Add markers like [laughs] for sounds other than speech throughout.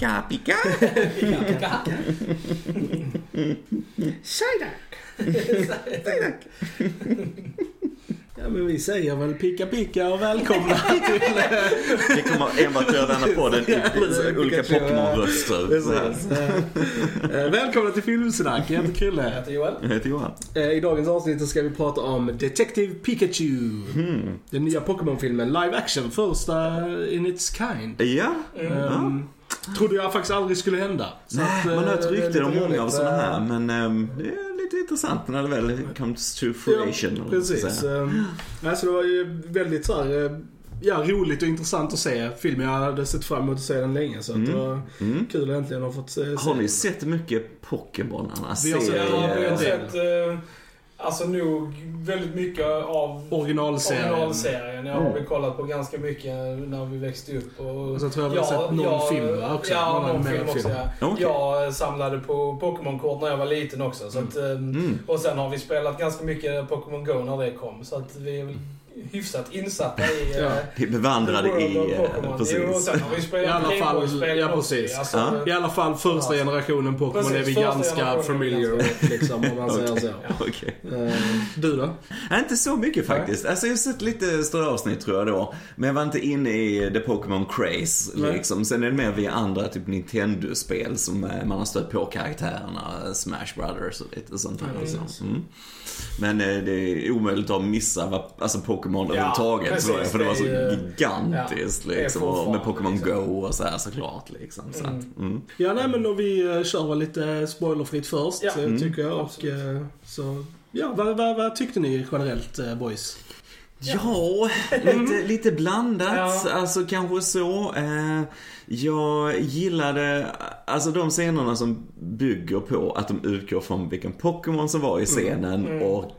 Pika, pika. Psyduck! Ja men vi säger väl picka picka och välkomna [laughs] till... Vi kommer enbart göra denna podden i olika. Pokémon-röster. Eh, Välkomna till Filmsnack, jag heter Jag Krille. heter Joel. Jag heter Johan. Eh, I dagens avsnitt ska vi prata om Detective Pikachu. Hmm. Den nya Pokémon-filmen, live action, första in its kind. Ja, Um, trodde jag faktiskt aldrig skulle hända. Så Nej, att, man har hört eh, rykten om många av sådana Eh, här, men ehm, det är lite intressant när det väl comes to fruition. Ja, precis. Um, alltså det var ju väldigt så här, eh, ja, roligt och intressant att se filmen. Jag hade sett fram emot att se den länge så att det var Mm. kul att äntligen ha fått se, se Har ni sett mycket Pokémon? Annars Vi har sett- Ja, vi har del. sett eh, alltså nog väldigt mycket av Originalserien. originalserien. Jag har väl kollat på ganska mycket när vi växte upp. Och, Och så tror jag vi har sett någon film va, också. Ja, någon mer film också. film. Ja. Okej. Jag samlade på Pokémon-kort när jag var liten också. Så att, eh, Mm. Och sen har vi spelat ganska mycket Pokémon Go när det kom. Så att vi är väl hyfsat insatta i... Ja. eh, Vi bevandrade i... eh, Pokémon. Jo, Precis. sen har vi spelat I alla fall- ja, precis. Alltså, Ja. I alla fall första generationen Pokémon är vi ganska familiar with liksom om man säger så. [laughs] Eh, Du då? Nej, inte så mycket faktiskt. Alltså jag har sett lite ströavsnitt tror jag då. Men jag var inte inne i the Pokémon craze liksom. Sen är det mer via andra typ Nintendo-spel som eh, man har stött på karaktärerna. Smash Brothers och lite sånt här. Mm. så. Mm. Men eh, det är omöjligt att missa vad, alltså Pokémon Ja, överhuvudtaget precis. tror jag. För det var så Det ju- gigantiskt ja, det liksom. Och med Pokémon liksom. Go och så här såklart liksom. Så att, mm. Ja, nej men då vi eh, kör väl lite spoilerfritt först, Ja. eh, Mm. tycker jag. Och, eh, så, ja, vad, vad, vad tyckte ni generellt, boys? Ja, lite, lite blandat. Ja. Alltså kanske så. Eh, jag gillade, alltså de scenerna som bygger på att de utgår från vilken Pokémon som var i scenen Mm. och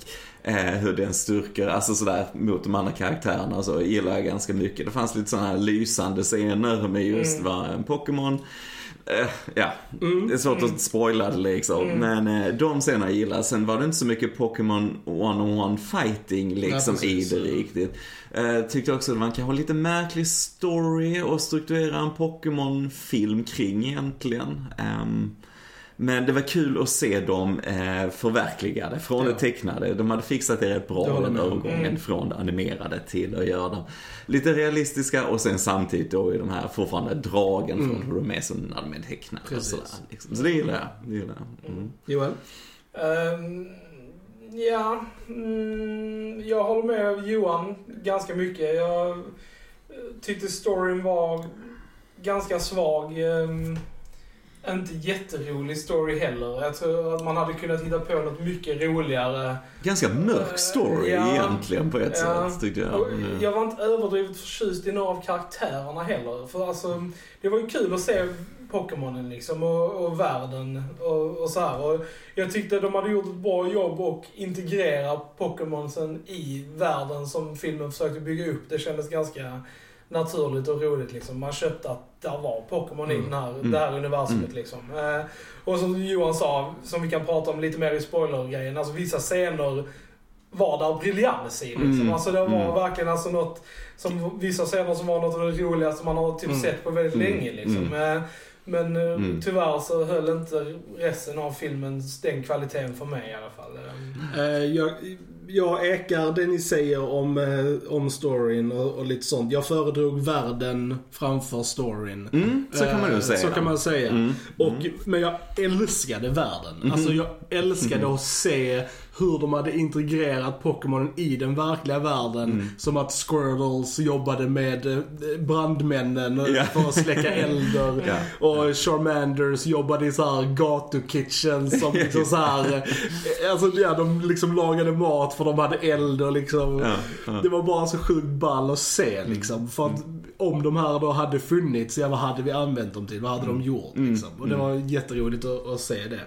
eh, hur den styrker, alltså sådär mot de andra karaktärerna så gillar jag ganska mycket. Det fanns lite sådana här lysande scener med just Mm. vad en Pokémon Eh, ja, Mm. det är svårt att spoila det liksom. Men eh, de scenerna gillar jag. Sen var det inte så mycket Pokémon one-on-one fighting liksom Nej, i det riktigt. Eh, tyckte också att man kan ha lite märklig story och strukturera en Pokémon-film kring egentligen. Ehm, men det var kul att se dem eh, förverkligade från Ja. det tecknade. De hade fixat det rätt bra den övergången Mm. från det animerade till att göra dem lite realistiska och sen samtidigt då i de här fortfarande dragen Mm. från hur de är som när de är tecknade och sådär. Liksom. Så det gillar jag. Det gillar jag. Mm. Joel? Ehm, ja, mm, jag håller med Johan ganska mycket. Jag tyckte storyn var ganska svag. Ehm, inte jätterolig story heller. Jag tror att man hade kunnat hitta på något mycket roligare. Ganska mörk story Ja. egentligen på ett Ja. sätt tyckte jag. Mm. jag var inte överdrivet förtjust i några av karaktärerna heller. För alltså, det var ju kul att se Pokémonen liksom och, och världen och, och så här. Och jag tyckte de hade gjort ett bra jobb och integrera Pokémonsen i världen som filmen försökte bygga upp. Det kändes ganska naturligt och roligt liksom. Man köpte att där var Pokémon i Mm. den här, Mm. det här universumet Mm. liksom. Eh, och som Johan sa, som vi kan prata om lite mer i spoilergrejen, alltså vissa scener var där briljans i liksom. Mm. Alltså det var Mm. verkligen alltså något, som vissa scener som var något av det roligaste man har typ Mm. sett på väldigt Mm. länge liksom. Mm. Eh, Men eh, Mm. tyvärr så höll inte resten av filmen den kvaliteten för mig i alla fall. Eh, jag, jag ekar det ni säger om, eh, om storyn och, och lite sånt. Jag föredrog världen framför storyn. Mm, så kan man Eh, ju säga. Så kan man säga. Mm. Och, Men jag älskade världen. Alltså jag älskade Mhm. att se hur de hade integrerat Pokémon i den verkliga världen. Mm. Som att Squirtles jobbade med eh, brandmännen Ja. för att släcka elder. Ja. Och Charmanders jobbade i så här gatukitchen som liksom så här. eh, Alltså ja, de liksom lagade mat för de hade eld och liksom. Ja, ja. Det var bara så sjukt ball att se liksom. För att om de här då hade funnits, ja vad hade vi använt dem till? Vad hade de gjort Mm. liksom? Och det var jätteroligt att, att se det.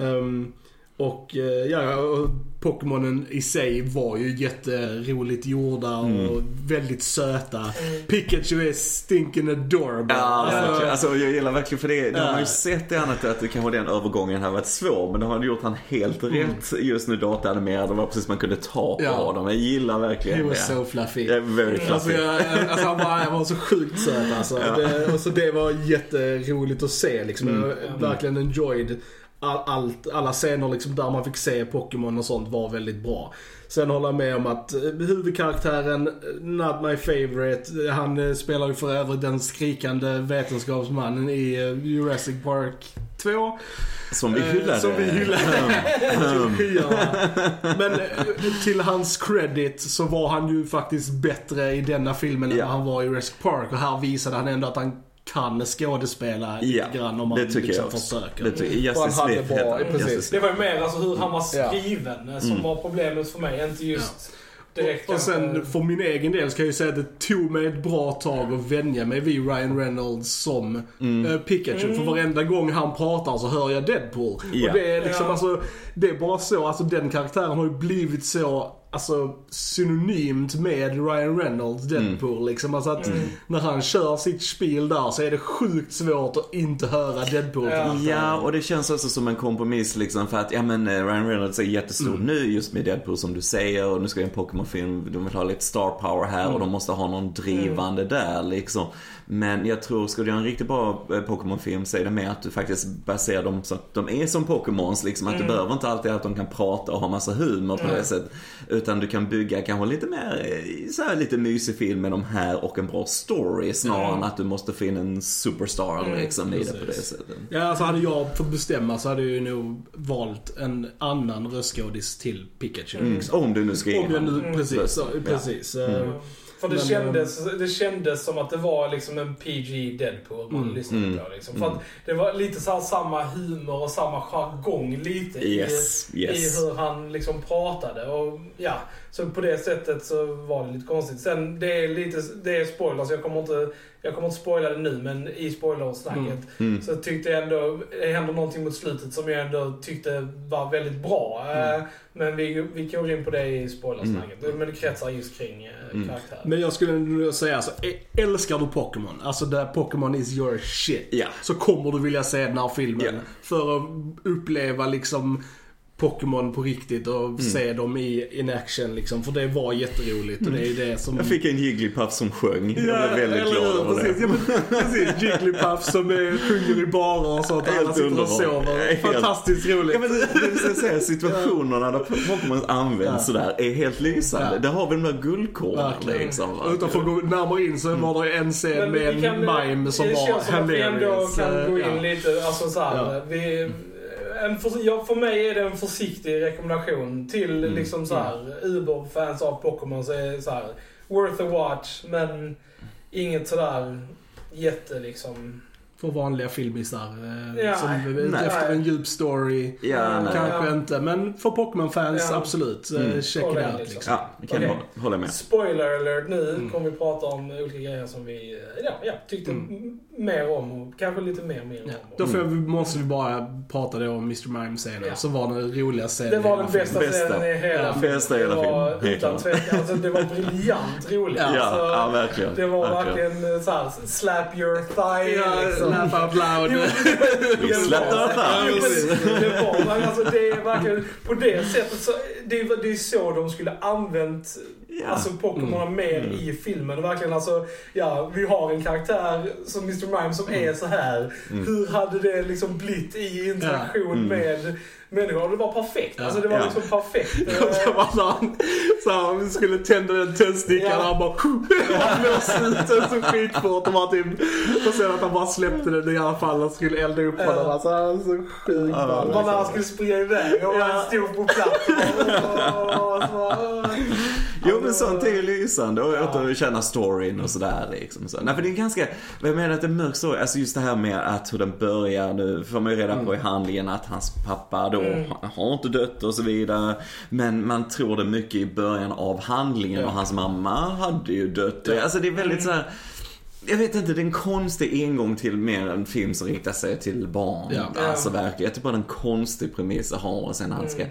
Mm. Och eh, ja, och Pokémonen i sig var ju jätteroligt gjorda och Mm. väldigt söta. Pikachu är stinking adorable. Ja, Alltså. Alltså, jag gillar verkligen för det. Det har man ju sett i annat att det kanske den övergången har varit svår. Men det har gjort han helt rätt. Just nu dataanimerad. Det var precis man kunde ta på Mm. Ja. honom. Jag gillar He verkligen was det. so fluffy. Yeah, very fluffy. Alltså, jag, alltså han, var, han var så sjukt söt alltså. Ja. Det, och så det var jätteroligt att se liksom. Mm. Jag verkligen enjoyed all, allt, alla scener liksom där man fick se Pokémon och sånt var väldigt bra. Sen håller jag med om att eh, huvudkaraktären, eh, not my favorite. Han eh, spelar ju för övrigt den skrikande vetenskapsmannen i eh, Jurassic Park 2. Som vi Eh, hyllade. Som vi hyllade. Skyarna. [laughs] Men eh, till hans credit så var han ju faktiskt bättre i denna filmen än vad han var i Jurassic Park. Och här visade han ändå att han kan skådespela Ja, lite grann om man det tycker liksom jag också. försöker. Det tycker, Och han Justice Smith bra- heter han. precis. Det var ju mer alltså hur han var Ja. skriven eh, som Mm. var problemet för mig. Inte just direkt Och sen kanske- för min egen del ska jag ju säga att det tog mig ett bra tag att vänja mig vid Ryan Reynolds som Mm. eh, Pikachu. För varenda gång han pratar så hör jag Deadpool. Ja. Och det är liksom Ja. alltså, det är bara så, alltså den karaktären har ju blivit så Alltså synonymt med Ryan Reynolds Deadpool liksom. Alltså att när han kör sitt spel där så är det sjukt svårt att inte höra Deadpool. Ja. Ja, och det känns också som en kompromiss liksom för att, ja men eh, Ryan Reynolds är jättestor Mm. nu just med Deadpool som du säger och nu ska det en Pokémon-film, de vill ha lite star power här och Mm. de måste ha någon drivande där liksom. Men jag tror, ska du göra en riktigt bra eh, Pokémon-film så är det mer att du faktiskt baserar dem så att de är som Pokémons liksom. Att Mm. det behöver inte alltid att de kan prata och ha massa humor på det sättet. Utan du kan bygga kanske lite mer, eh, så här lite mysig film med de här och en bra story snarare än att du måste få in en superstar liksom i det på det sättet. Ja, alltså hade jag fått bestämma så hade jag nog valt en annan röstskådis till Pikachu. Liksom. Om du nu ska ge Om jag nu, precis, rösten. så, precis. Eh, Mm. För det, Men, kändes, det kändes som att det var liksom en PG Deadpool man Mm. lyssnade Mm. på. Liksom. För att det var lite så samma humor och samma jargong lite Yes, i, yes. i hur han liksom pratade. Och ja, så på det sättet så var det lite konstigt. Sen det är lite, det är spoilers, jag kommer inte, jag kommer inte spoila det nu men i spoilersnacket Mm. så tyckte jag ändå, det hände någonting mot slutet som jag ändå tyckte var väldigt bra. Mm. Men vi, vi går in på det i spoilersnacket. Men det kretsar just kring eh, Mm. karaktären. Men jag skulle nog säga alltså, ä- älskar du Pokémon, alltså där Pokémon is your shit. Ja. Så kommer du vilja se den här filmen. Ja. För att uppleva liksom Pokémon på riktigt och Mm. se dem i in action liksom. För det var jätteroligt och det är det som... Jag fick en Jigglypuff som sjöng. Jag blev väldigt glad över precis, det. ja, men, precis. Jigglypuff som är, sjunger i barer och sånt. och Helt Alla sitter och underbart. sover. Helt- Fantastiskt roligt. Ja, men det, det vill säga, situationerna där Pokémon används Ja. sådär är helt lysande. Ja. Det har vi de där guldkornen liksom. va? Utan för att gå närmare in så var det en scen med en mime som det var känns som att vi ändå kan gå in Ja. lite, alltså så här, Ja. vi, en för, ja, för mig är det en försiktig rekommendation till Mm. liksom så här Uber-fans av Pokémon så är det så här worth a watch men inget sådär jätte liksom. För vanliga filmisar. eh, Ja, som nej. efter en djup story. Ja, nej. Kanske Ja. inte, men för Pokémon-fans Ja. absolut. eh, Mm. Check it out in liksom. Det kan Okej. jag hålla- med. Spoiler alert nu Mm. kommer vi prata om olika grejer som vi ja, ja, tyckte Mm. mer om och kanske lite mer mer Ja. om. Då får vi, måste vi bara prata då om Mr. Mime-scenen. Ja. Som var den roliga scenen Det var den bästa Bästa. scenen i hela Ja, filmen. bästa i hela Det var filmen, utan tvekan. Alltså, det var briljant roligt. Ja, Alltså, ja verkligen. Det var verkligen eh, såhär, slap your thigh Ja, liksom. laugh out loud. Slap your thigh. Det var alltså det är verkligen, på det sättet så, det är, det är så de skulle använt Ja. Alltså Pokémon mer Mm. i filmen. Verkligen alltså, ja, vi har en karaktär som Mr. Mime som Mm. är så här. Hur hade det liksom blivit i interaktion Mm. med människor? Det var perfekt. Ja. Alltså det var Ja. liksom perfekt. [laughs] Och så var det han, så han skulle tända den tändstickan Ja. och han bara [laughs] blåste ut den så skitfort och, bara typ, och sen att han bara släppte den i alla fall och skulle elda upp Ja. honom. Alltså han så sjukt Ja. ball. Man när han skulle springa iväg och Ja. han stod på plats. [laughs] och- och så bara, Jo men sånt är ju lysande och att känna storyn och sådär liksom. Så. Nej för det är ganska, jag menar att det är en mörk story, alltså just det här med att hur den börjar nu, får man ju reda på i handlingen att hans pappa då Mm. har inte dött och så vidare. Men man tror det mycket i början av handlingen och hans mamma hade ju dött. Alltså det är väldigt så här jag vet inte, det är en konstig ingång till mer en film som riktar sig till barn. Ja. Alltså verkligen, jag tycker bara det är en konstig premiss att ha och sen han ska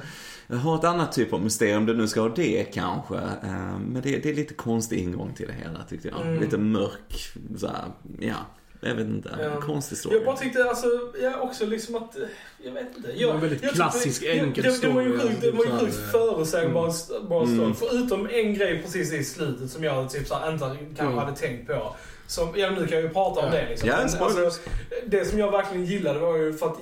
Mm. ha ett annat typ av mysterium, det nu ska ha det kanske. Eh, Men det, det är lite konstig ingång till det hela tyckte jag. Mm. Lite mörk, så här, ja. Jag vet inte, Ja. en konstig story. Jag bara tyckte alltså, jag också liksom att, eh, jag vet inte. Jag, var en väldigt jag klassisk, tyckte- enkel det, det var ju story, sjukt, det var ju så här, sjukt eh, förutsägbar story. Mm. Förutom en grej precis i slutet som jag typ så här, inte kanske Mm. hade tänkt på. Som, ja nu kan jag ju prata om det liksom. Ja, Men, alltså, det som jag verkligen gillade var ju för att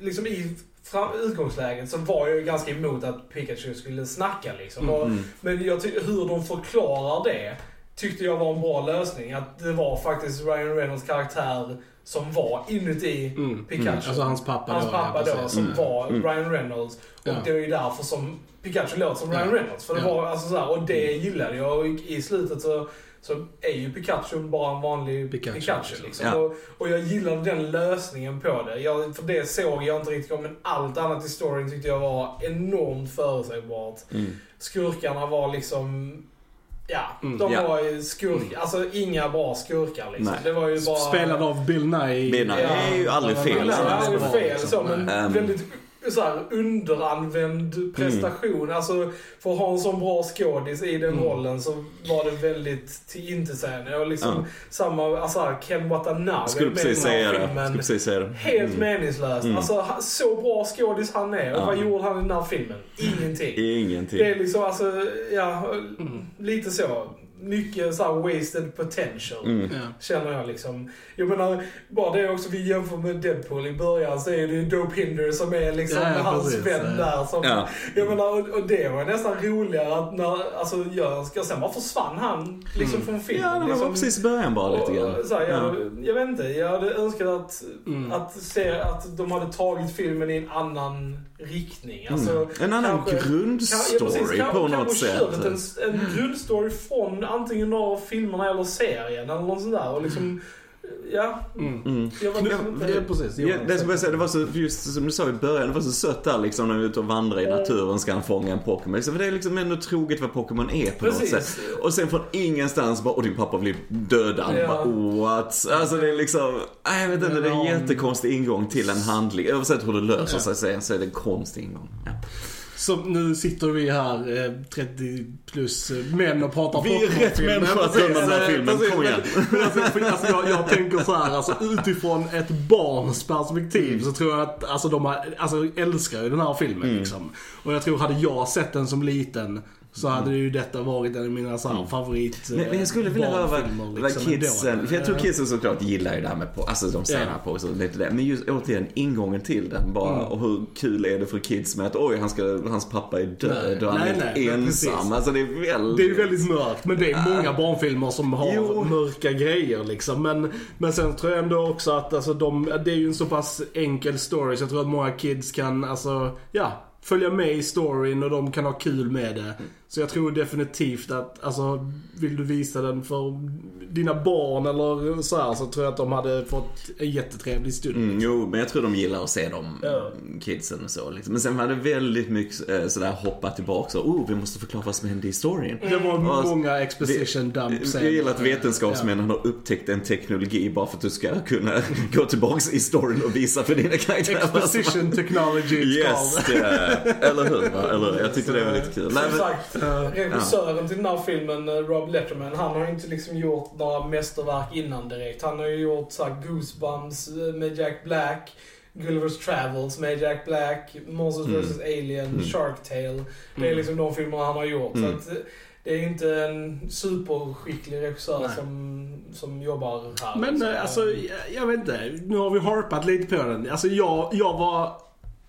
liksom i fram, utgångsläget så var jag ju ganska emot att Pikachu skulle snacka liksom. Och, Mm. men jag hur de förklarar det tyckte jag var en bra lösning. Att det var faktiskt Ryan Reynolds karaktär som var inuti Mm. Pikachu. Mm. Alltså hans pappa Hans då, pappa ja, då som Mm. var Mm. Ryan Reynolds. Och Ja. det är ju därför som Pikachu låter som Ryan. Reynolds. För det Ja. var alltså så här, och det gillade jag. Och i slutet så, så är ju Pikachu bara en vanlig Pikachu, Pikachu. liksom. Ja. och, och jag gillade den lösningen på det. Jag, för det såg jag inte riktigt om, men allt annat i storyn tyckte jag var enormt förutsägbart. Mm. Skurkarna var liksom... Ja, Mm. de Ja. var ju skurk, alltså inga bra skurkar liksom. Nej. Det var ju bara... Spelad av Bill Nye. Bill Nye Ja. är ju aldrig fel. Ja, det det är är ju bra, fel liksom. så, men Ehm. väldigt så här, underanvänd prestation. Alltså, för att ha en sån bra skådis i den Mm. rollen så var det väldigt till intetsägande. Och liksom Ja. samma, alltså här, Ken Watanabe Skulle precis den här säga det. filmen. Skulle precis säga det. Helt Mm. meningslöst. Mm. Alltså, så bra skådis han är. Och Ja. vad gjorde han i den här filmen? Ingenting. Ingenting. Det är liksom, alltså, ja, Mm. lite så. Mycket så här wasted potential. Mm. Känner jag liksom. Jag menar, bara det också vi jämför med Deadpool i början så är det ju Dope Hinder som är liksom Ja, ja, hans vän ja. där. Som, Ja. Jag menar, och, och det var nästan roligare att när, alltså jag ska sen bara försvann han liksom Mm. från filmen. Ja, det var liksom, precis i början bara lite och, grann. så här, jag, Ja. jag vet inte, jag hade önskat att, Mm. att se att de hade tagit filmen i en annan riktning. Alltså, Mm. En annan kanske- kan, ja, grundstory precis, kan, på kan något sätt. sätt. En, en grundstory från antingen av filmerna eller serien eller något sånt där. Och liksom, ja, Mm. Mm. jag var liksom Ja, inte... precis. Ja, det, som jag säga, det var så, just som du sa i början, det var så sött där liksom när vi är ute och vandrar i naturen ska han fånga en Pokémon. Liksom, för det är liksom ändå troget vad Pokémon är på något sätt. Precis. Och sen från ingenstans bara, och din pappa blir dödad. Ja. Bara, what? Alltså det är liksom, nej, jag vet inte, det är en jättekonstig ingång till en handling. Oavsett hur det löser Ja. sig sen så är det en konstig ingång. Ja. Så nu sitter vi här, eh, 30 plus eh, män och pratar Vi är rätt människor att döma den här eh, filmen, kom igen. men- alltså, för, alltså, jag, jag tänker så här, alltså utifrån ett barns perspektiv så tror jag att alltså, de har, alltså, älskar ju den här filmen Mm. liksom. Och jag tror hade jag sett den som liten så hade ju detta varit en av mina så här, favorit Mm. Men, men jag skulle vilja eh, höra vad, liksom, kidsen, för jag tror kidsen såklart gillar ju det här med, på, alltså de Ja. på så lite det. Men just återigen ingången till den bara, Mm. och hur kul är det för kids med att oj, han ska, hans pappa är död Nej, och han nej, är nej, ensam. Alltså det är väldigt... Det är väldigt mörkt, men det är många barnfilmer som har Jo. mörka grejer liksom. Men, men sen tror jag ändå också att alltså, de, det är ju en så pass enkel story så jag tror att många kids kan, alltså, ja, följa med i storyn och de kan ha kul med det. Så jag tror definitivt att, alltså, vill du visa den för dina barn eller så här så tror jag att de hade fått en jättetrevlig stund. Mm, jo, men jag tror de gillar att se de Ja. kidsen och så. Liksom. Men sen var det väldigt mycket eh, sådär hoppa tillbaka så, oh, vi måste förklara vad som hände i historien. Det var Och- många exposition dumps. Jag gillar att vetenskapsmännen har upptäckt en teknologi bara för att du ska kunna [laughs] gå tillbaks i storyn och visa för dina karaktärer. Exposition technology Yes, det, eller hur? Eller, jag tyckte det var lite kul. [laughs] Nej, men, regissören till den här filmen, eh, Rob Letterman, han har inte liksom gjort några mästerverk innan direkt. Han har ju gjort så här, Goosebumps eh, med Jack Black, Gulliver's Travels med Jack Black, Monsters Mm. vs Alien, Mm. Shark Tale. Det är Mm. liksom de filmerna han har gjort. Mm. Så att, eh, det är ju inte en superskicklig regissör Nej. som, som jobbar här. Men liksom. eh, alltså, jag, jag vet inte. Nu har vi harpat lite på den. Alltså jag, jag var...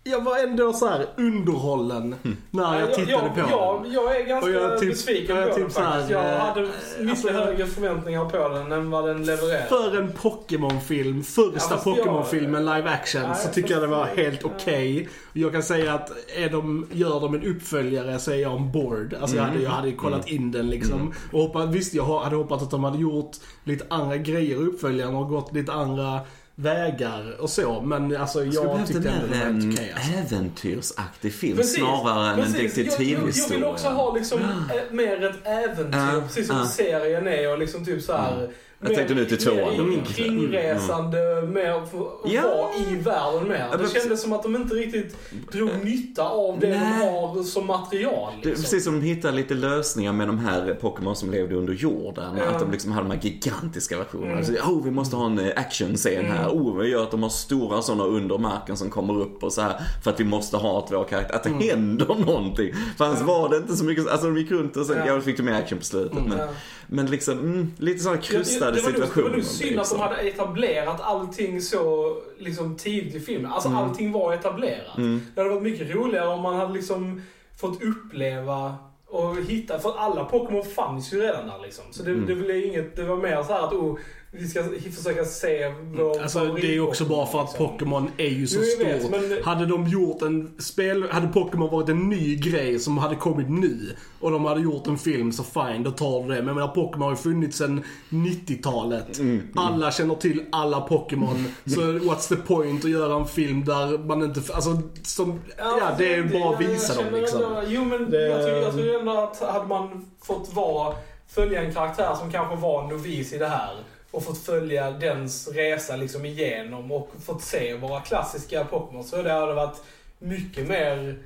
Jag var ändå så här underhållen när jag tittade jag, på jag, den. jag är ganska Och jag typ- besviken jag på typ den så här, faktiskt. Jag eh, hade mycket alltså- högre förväntningar på den än vad den levererade. För en Pokémon-film, första Ja, Pokémon-filmen live action, Nej, så tycker jag det var helt okej. Jag kan säga att är de, gör de en uppföljare så är jag on board. Alltså jag, hade, jag hade ju kollat in den liksom. Mm. Och hoppat, visst, jag hade hoppats att de hade gjort lite andra grejer i uppföljaren och gått lite andra vägar och så. Men alltså jag behövt tyckte ändå det var helt en okej. alltså. äventyrsaktig film Precis, snarare än en precis. Jag, jag, jag detektivhistoria. vill också ha liksom eh, mer ett äventyr, Ja, precis som ja. serien är och liksom typ så här. Jag tänkte nu till tvåan. Mm. kringresande, mer för att Ja. vara i världen mer. Ja, Det men- kändes som att de inte riktigt drog nytta av det Nej. de har som material. Det Liksom. precis som de hittar lite lösningar med de här Pokémon som levde under jorden. Ja. Att de liksom hade de här gigantiska versionerna. Mm. Så, oh, vi måste ha en eh, actionscen här. Oh, vi gör att de har stora sådana under marken som kommer upp och så här. För att vi måste ha ett vår karaktär. Att det händer någonting. För annars var det inte så mycket, alltså de gick runt och sen, Ja. ja, fick de med action på slutet. Men, Ja. Men liksom, mm, lite sådana krystade det, det, nog- situationer. Det var nog synd att liksom. de hade etablerat allting så liksom, tidigt i filmen. Alltså allting var etablerat. Mm. Det hade varit mycket roligare om man hade liksom fått uppleva och hitta, för alla Pokémon fanns ju redan där liksom. Så det, Mm. det, blev inget, det var mer så här att oh, vi ska försöka se vår Alltså det är också bara för att. Pokémon är ju så stort. men- Hade de gjort en spel, hade Pokémon varit en ny grej som hade kommit nu och de hade gjort en film så fine, då tar du det. Men jag menar Pokémon har ju funnits sedan 90-talet. Alla känner till alla Pokémon. [laughs] så what's the point att göra en film där man inte, alltså som, ja, det är bara att visa dem liksom. ändå- Jo men Det- jag tror, jag tror ändå att hade man fått vara, följa en karaktär som kanske var novis i det här och fått följa dens resa liksom igenom och fått se våra klassiska Pokémon så det hade varit mycket mer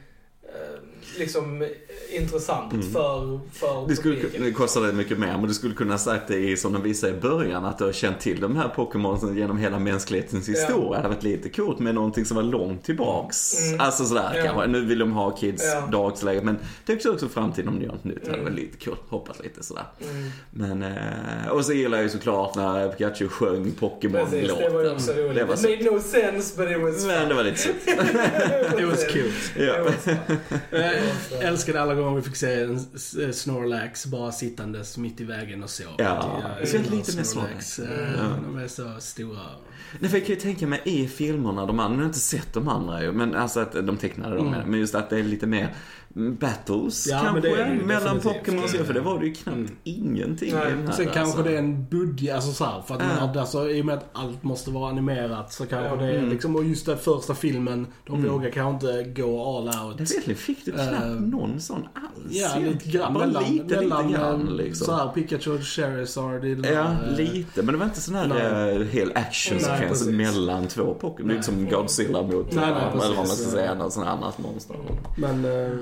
eh, liksom intressant för, för Mm. Det skulle publiken. det kostade mycket mer, men du skulle kunna sagt det i, som de visade i början, att du har känt till de här Pokémon genom hela mänsklighetens historia. Det hade varit lite coolt med någonting som var långt tillbaks. Mm. Alltså sådär Ja. kanske. Nu vill de ha kids Ja. dagsläge, men det är också, också framtiden om de gör något nytt. Det hade Mm. varit lite coolt. Hoppas lite sådär. Mm. Men, eh, och så gillar jag ju såklart när Pikachu sjöng Precis, Pokémon-låten. det var ju också roligt. Det var It så. made no sense but it was Men det var lite sött. [laughs] It was cute. [laughs] Så. Jag älskade alla gånger vi fick se en Snorlax bara sittandes mitt i vägen och sov. Ja, jag gillar lite mer Snorlax. Ja. De är så stora. Nej, för jag kan ju tänka mig i filmerna, de andra, nu har jag inte sett de andra ju, men alltså att de tecknade dem, Mm. men just att det är lite mer battles Ja, kanske, det mellan. Pokémon Ja. för det var det ju knappt Mm. ingenting Nej. i den här. Sen kanske alltså. det är en budget, alltså så här, för att Ja. man hade, alltså, i och med att allt måste vara animerat så kanske Ja. det är Mm. liksom, och just den första filmen, de Mm. vågar kanske inte gå all out. Det vet ni, fick du knappt Eh, någon sån alls? Ja, lite grann. Bara mellan, lite, mellan lite grann eh, liksom. så här, Pikachu och Charizard. i den Ja, eh, lite. Men det var inte sån här Nej. uh, hel actionsekvens mellan två Pokémon. Det är inte som Godzilla mot, Nej, nej, eller vad man ska säga, något sånt annat monster. Men... eh, Nej,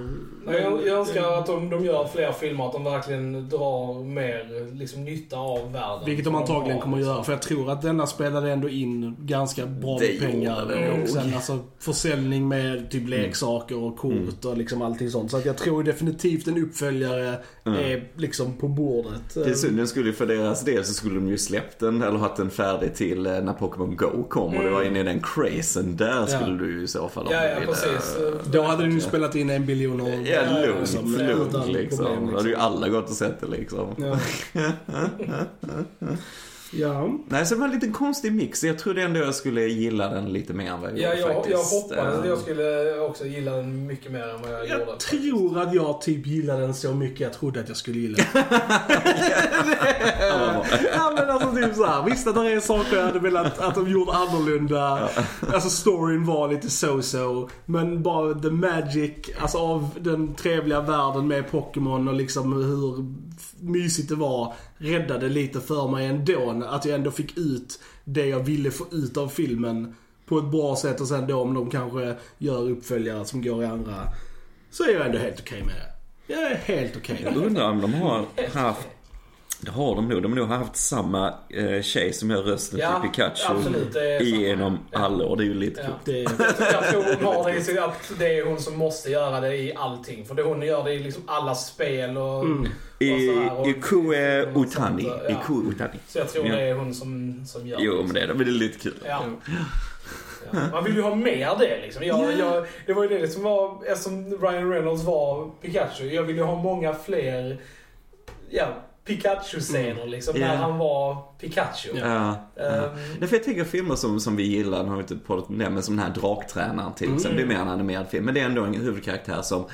Jag, jag önskar att de, de gör fler filmer, att de verkligen drar mer liksom, nytta av världen. Vilket de antagligen kommer att göra. För jag tror att denna spelade ändå in ganska bra Det med pengar. det Och sen alltså försäljning med typ leksaker och kort och liksom allting sånt. Så att jag tror definitivt en uppföljare Mm. är liksom på bordet. Det är synd, den skulle ju för deras del så skulle de ju släppt den eller haft den färdig till eh, när Pokémon Go kom och det var inne i den crazen. Där skulle du ju i så fall om Ja, du ja precis. Då hade den ju spelat in en biljon år. Ja, lugnt, liksom, lugnt liksom. problem, Då hade ju alla gått och sett det liksom. Ja. [laughs] [laughs] ja. Nej, så det var en liten konstig mix. Jag trodde ändå jag skulle gilla den lite mer än vad jag Ja, gjorde jag, jag faktiskt. hoppades att Eh, jag skulle också gilla den mycket mer än vad jag, gjorde. Jag tror att jag typ gillade den så mycket jag trodde att jag skulle gilla den. [laughs] ja men alltså typ såhär, visst att det är saker jag hade velat att de gjorde annorlunda. Alltså storyn var lite so-so. Men bara the magic, alltså av den trevliga världen med Pokémon och liksom hur mysigt det var. Räddade lite för mig ändå. Att jag ändå fick ut det jag ville få ut av filmen. På ett bra sätt och sen då om de kanske gör uppföljare som går i andra. Så är jag ändå helt okej med det. Jag är helt okej med Jag det. undrar om de har haft det har de nog. De har nog haft samma eh, tjej som gör rösten Ja, till Pikachu absolut, det genom Ja. alla år. Det är ju lite Ja. Det, Jag tror hon har det i sig att det är hon som måste göra det i allting. För det hon gör det i liksom alla spel och, Mm. och I, sådär. Ikue Utani. ja. Ikue Utani. Så jag tror Ja. det är hon som, som gör Jo, men det är det. Men det är lite kul. Ja. Man vill ju ha mer det liksom. Jag, Ja. jag, det var ju det som var, eftersom Ryan Reynolds var Pikachu, jag ville ju ha många fler ja, Pikachu-scener liksom, Ja. när han var Pikachu. Ja. ja. Ehm, Nej, för jag tänker filmer som, som vi gillar, nu har vi inte pratat om det, men som den här Draktränaren till Mm. exempel. Det är mer en animerad film, men det är ändå en huvudkaraktär som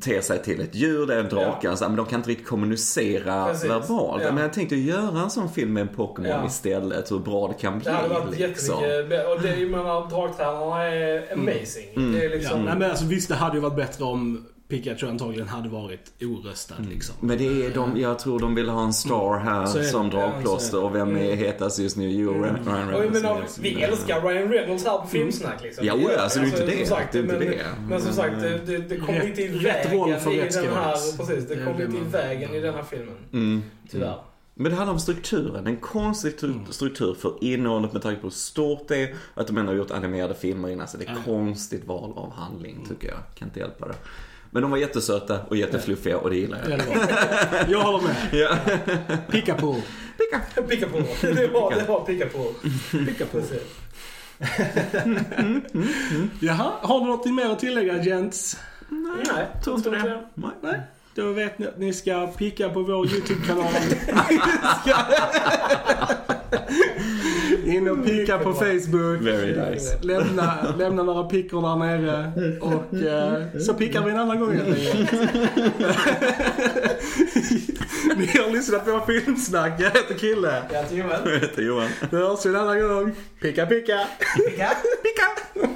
ter sig till ett djur, det är en drake, alltså, men de kan inte riktigt kommunicera Precis. verbalt. Ja. Men jag tänkte göra en sån film med en Pokémon Ja. istället, hur bra det kan bli. det hade varit liksom. jättemycket Och det, jag menar, dragtränarna är amazing. Mm. Det är ja, liksom... nej, men alltså, visst, det hade ju varit bättre om Pikachu antagligen hade varit oröstad liksom. Men det är de, jag tror de vill ha en star här Så det. som dragplåster det. och vem är hetast just nu? Jo, Ryan Ryan Och jag Reynolds. menar, vi älskar Ryan Reynolds här på Filmsnack liksom. Ja, ja, alltså, det är inte det. som sagt, Det är inte men, det. Men som sagt, det, det, det kom Rätt- lite i rätt roll vägen för i rätt den här, precis, det Det kom det lite i vägen i den här filmen. Mm. Tyvärr. Men det handlar om strukturen, en konstig stru- Mm. struktur för innehållet med tanke på hur stort det är att de ändå har gjort animerade filmer innan. Så det är Ja. konstigt val av handling tycker jag. Kan inte hjälpa det. Men de var jättesöta och jättefluffiga och det gillar Ja, jag. det var. Jag håller med. [laughs] Ja. Pikachu. Picka på. Det var, det var picka på. Pikachu. Precis. Jaha, har du något mer att tillägga gents? Nej, Tror inte det. Nej. Nej. Då vet ni att ni ska picka på vår YouTube-kanal. [laughs] In och picka på Facebook. Very nice. Lämna, lämna några pickor där nere och eh, så pickar vi en annan gång helt [laughs] enkelt. Ni har lyssnat på Filmsnack. Jag heter Kille. Jag heter Joel. Jag heter Johan. Då hörs vi en annan gång. Picka picka. Picka. Picka.